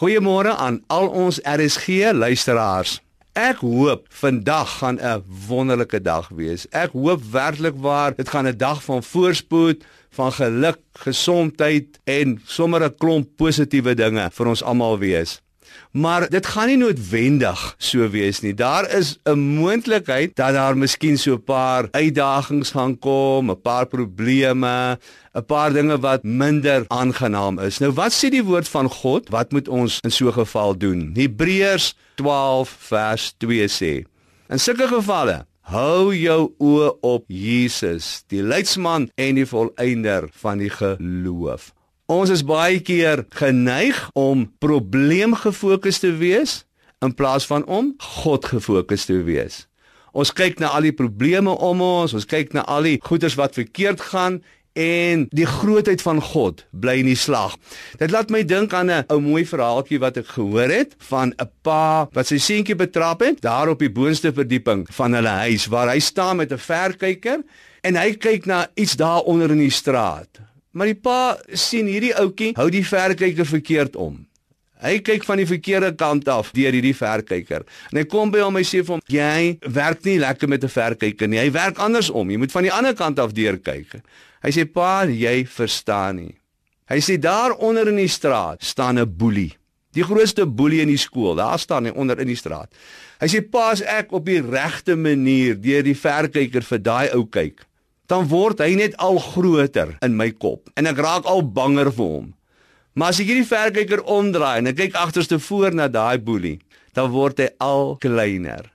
Goeiemôre aan al ons RSG luisteraars. Ek hoop vandag gaan 'n wonderlike dag wees. Ek hoop werklik waar dit gaan 'n dag van voorspoed, van geluk, gesondheid en sommer 'n klomp positiewe dinge vir ons almal wees. Maar dit gaan nie noodwendig so wees nie. Daar is 'n moontlikheid dat daar miskien so 'n paar uitdagings gaan kom, 'n paar probleme, 'n paar dinge wat minder aangenaam is. Nou wat sê die woord van God? Wat moet ons in so 'n geval doen? Hebreërs 12 vers 2 sê: In sulke gevalle Hou jou oë op Jesus, die leidsman en die volëinder van die geloof. Ons is baie keer geneig om probleemgefokus te wees in plaas van om God gefokus te wees. Ons kyk na al die probleme om ons, ons kyk na al die goeders wat verkeerd gaan en die grootheid van God bly in die slag. Dit laat my dink aan 'n ou mooi verhaaltjie wat ek gehoor het van 'n pa wat sy seentjie betrap het daar op die boonste verdieping van hulle huis waar hy staan met 'n verkyker en hy kyk na iets daar onder in die straat. Maar die pa sien hierdie ouetjie hou die verkyker verkeerd om. Hy kyk van die verkeerde kant af deur hierdie verkyker. En hy kom by hom en sê vir hom: "Jy werk nie lekker met 'n verkyker nie. Hy werk andersom. Jy moet van die ander kant af deur kyk." Hy sê: "Pa, jy verstaan nie." Hy sê daar onder in die straat staan 'n boelie. Die grootste boelie in die skool. Daar staan hy onder in die straat. Hy sê: "Pa, as ek op die regte manier deur die verkyker vir daai ou kyk, dan word hy net al groter in my kop en ek raak al banger vir hom. Maar as ek hierdie verkyker omdraai en ek kyk agterste voor na daai boelie, dan word hy al kleiner.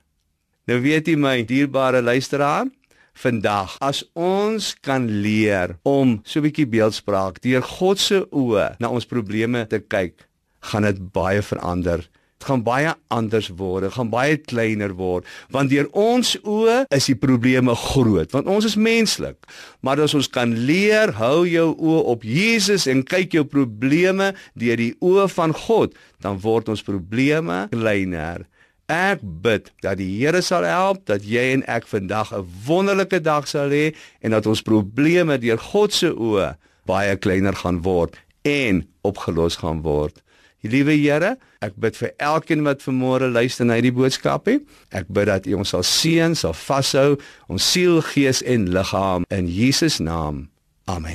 Nou weet jy my dierbare luisteraar, vandag as ons kan leer om so 'n bietjie beeldspraak deur God se oë na ons probleme te kyk, gaan dit baie verander gaan baie anders word, gaan baie kleiner word, want deur ons oë is die probleme groot, want ons is menslik. Maar as ons kan leer, hou jou oë op Jesus en kyk jou probleme deur die oë van God, dan word ons probleme kleiner. Ek bid dat die Here sal help dat jy en ek vandag 'n wonderlike dag sal hê en dat ons probleme deur God se oë baie kleiner gaan word en opgelos gaan word. Liewe Here, ek bid vir elkeen wat vanmôre luister na hierdie boodskapie. Ek bid dat U ons sal seën, sal vashou, ons siel, gees en liggaam in Jesus naam. Amen.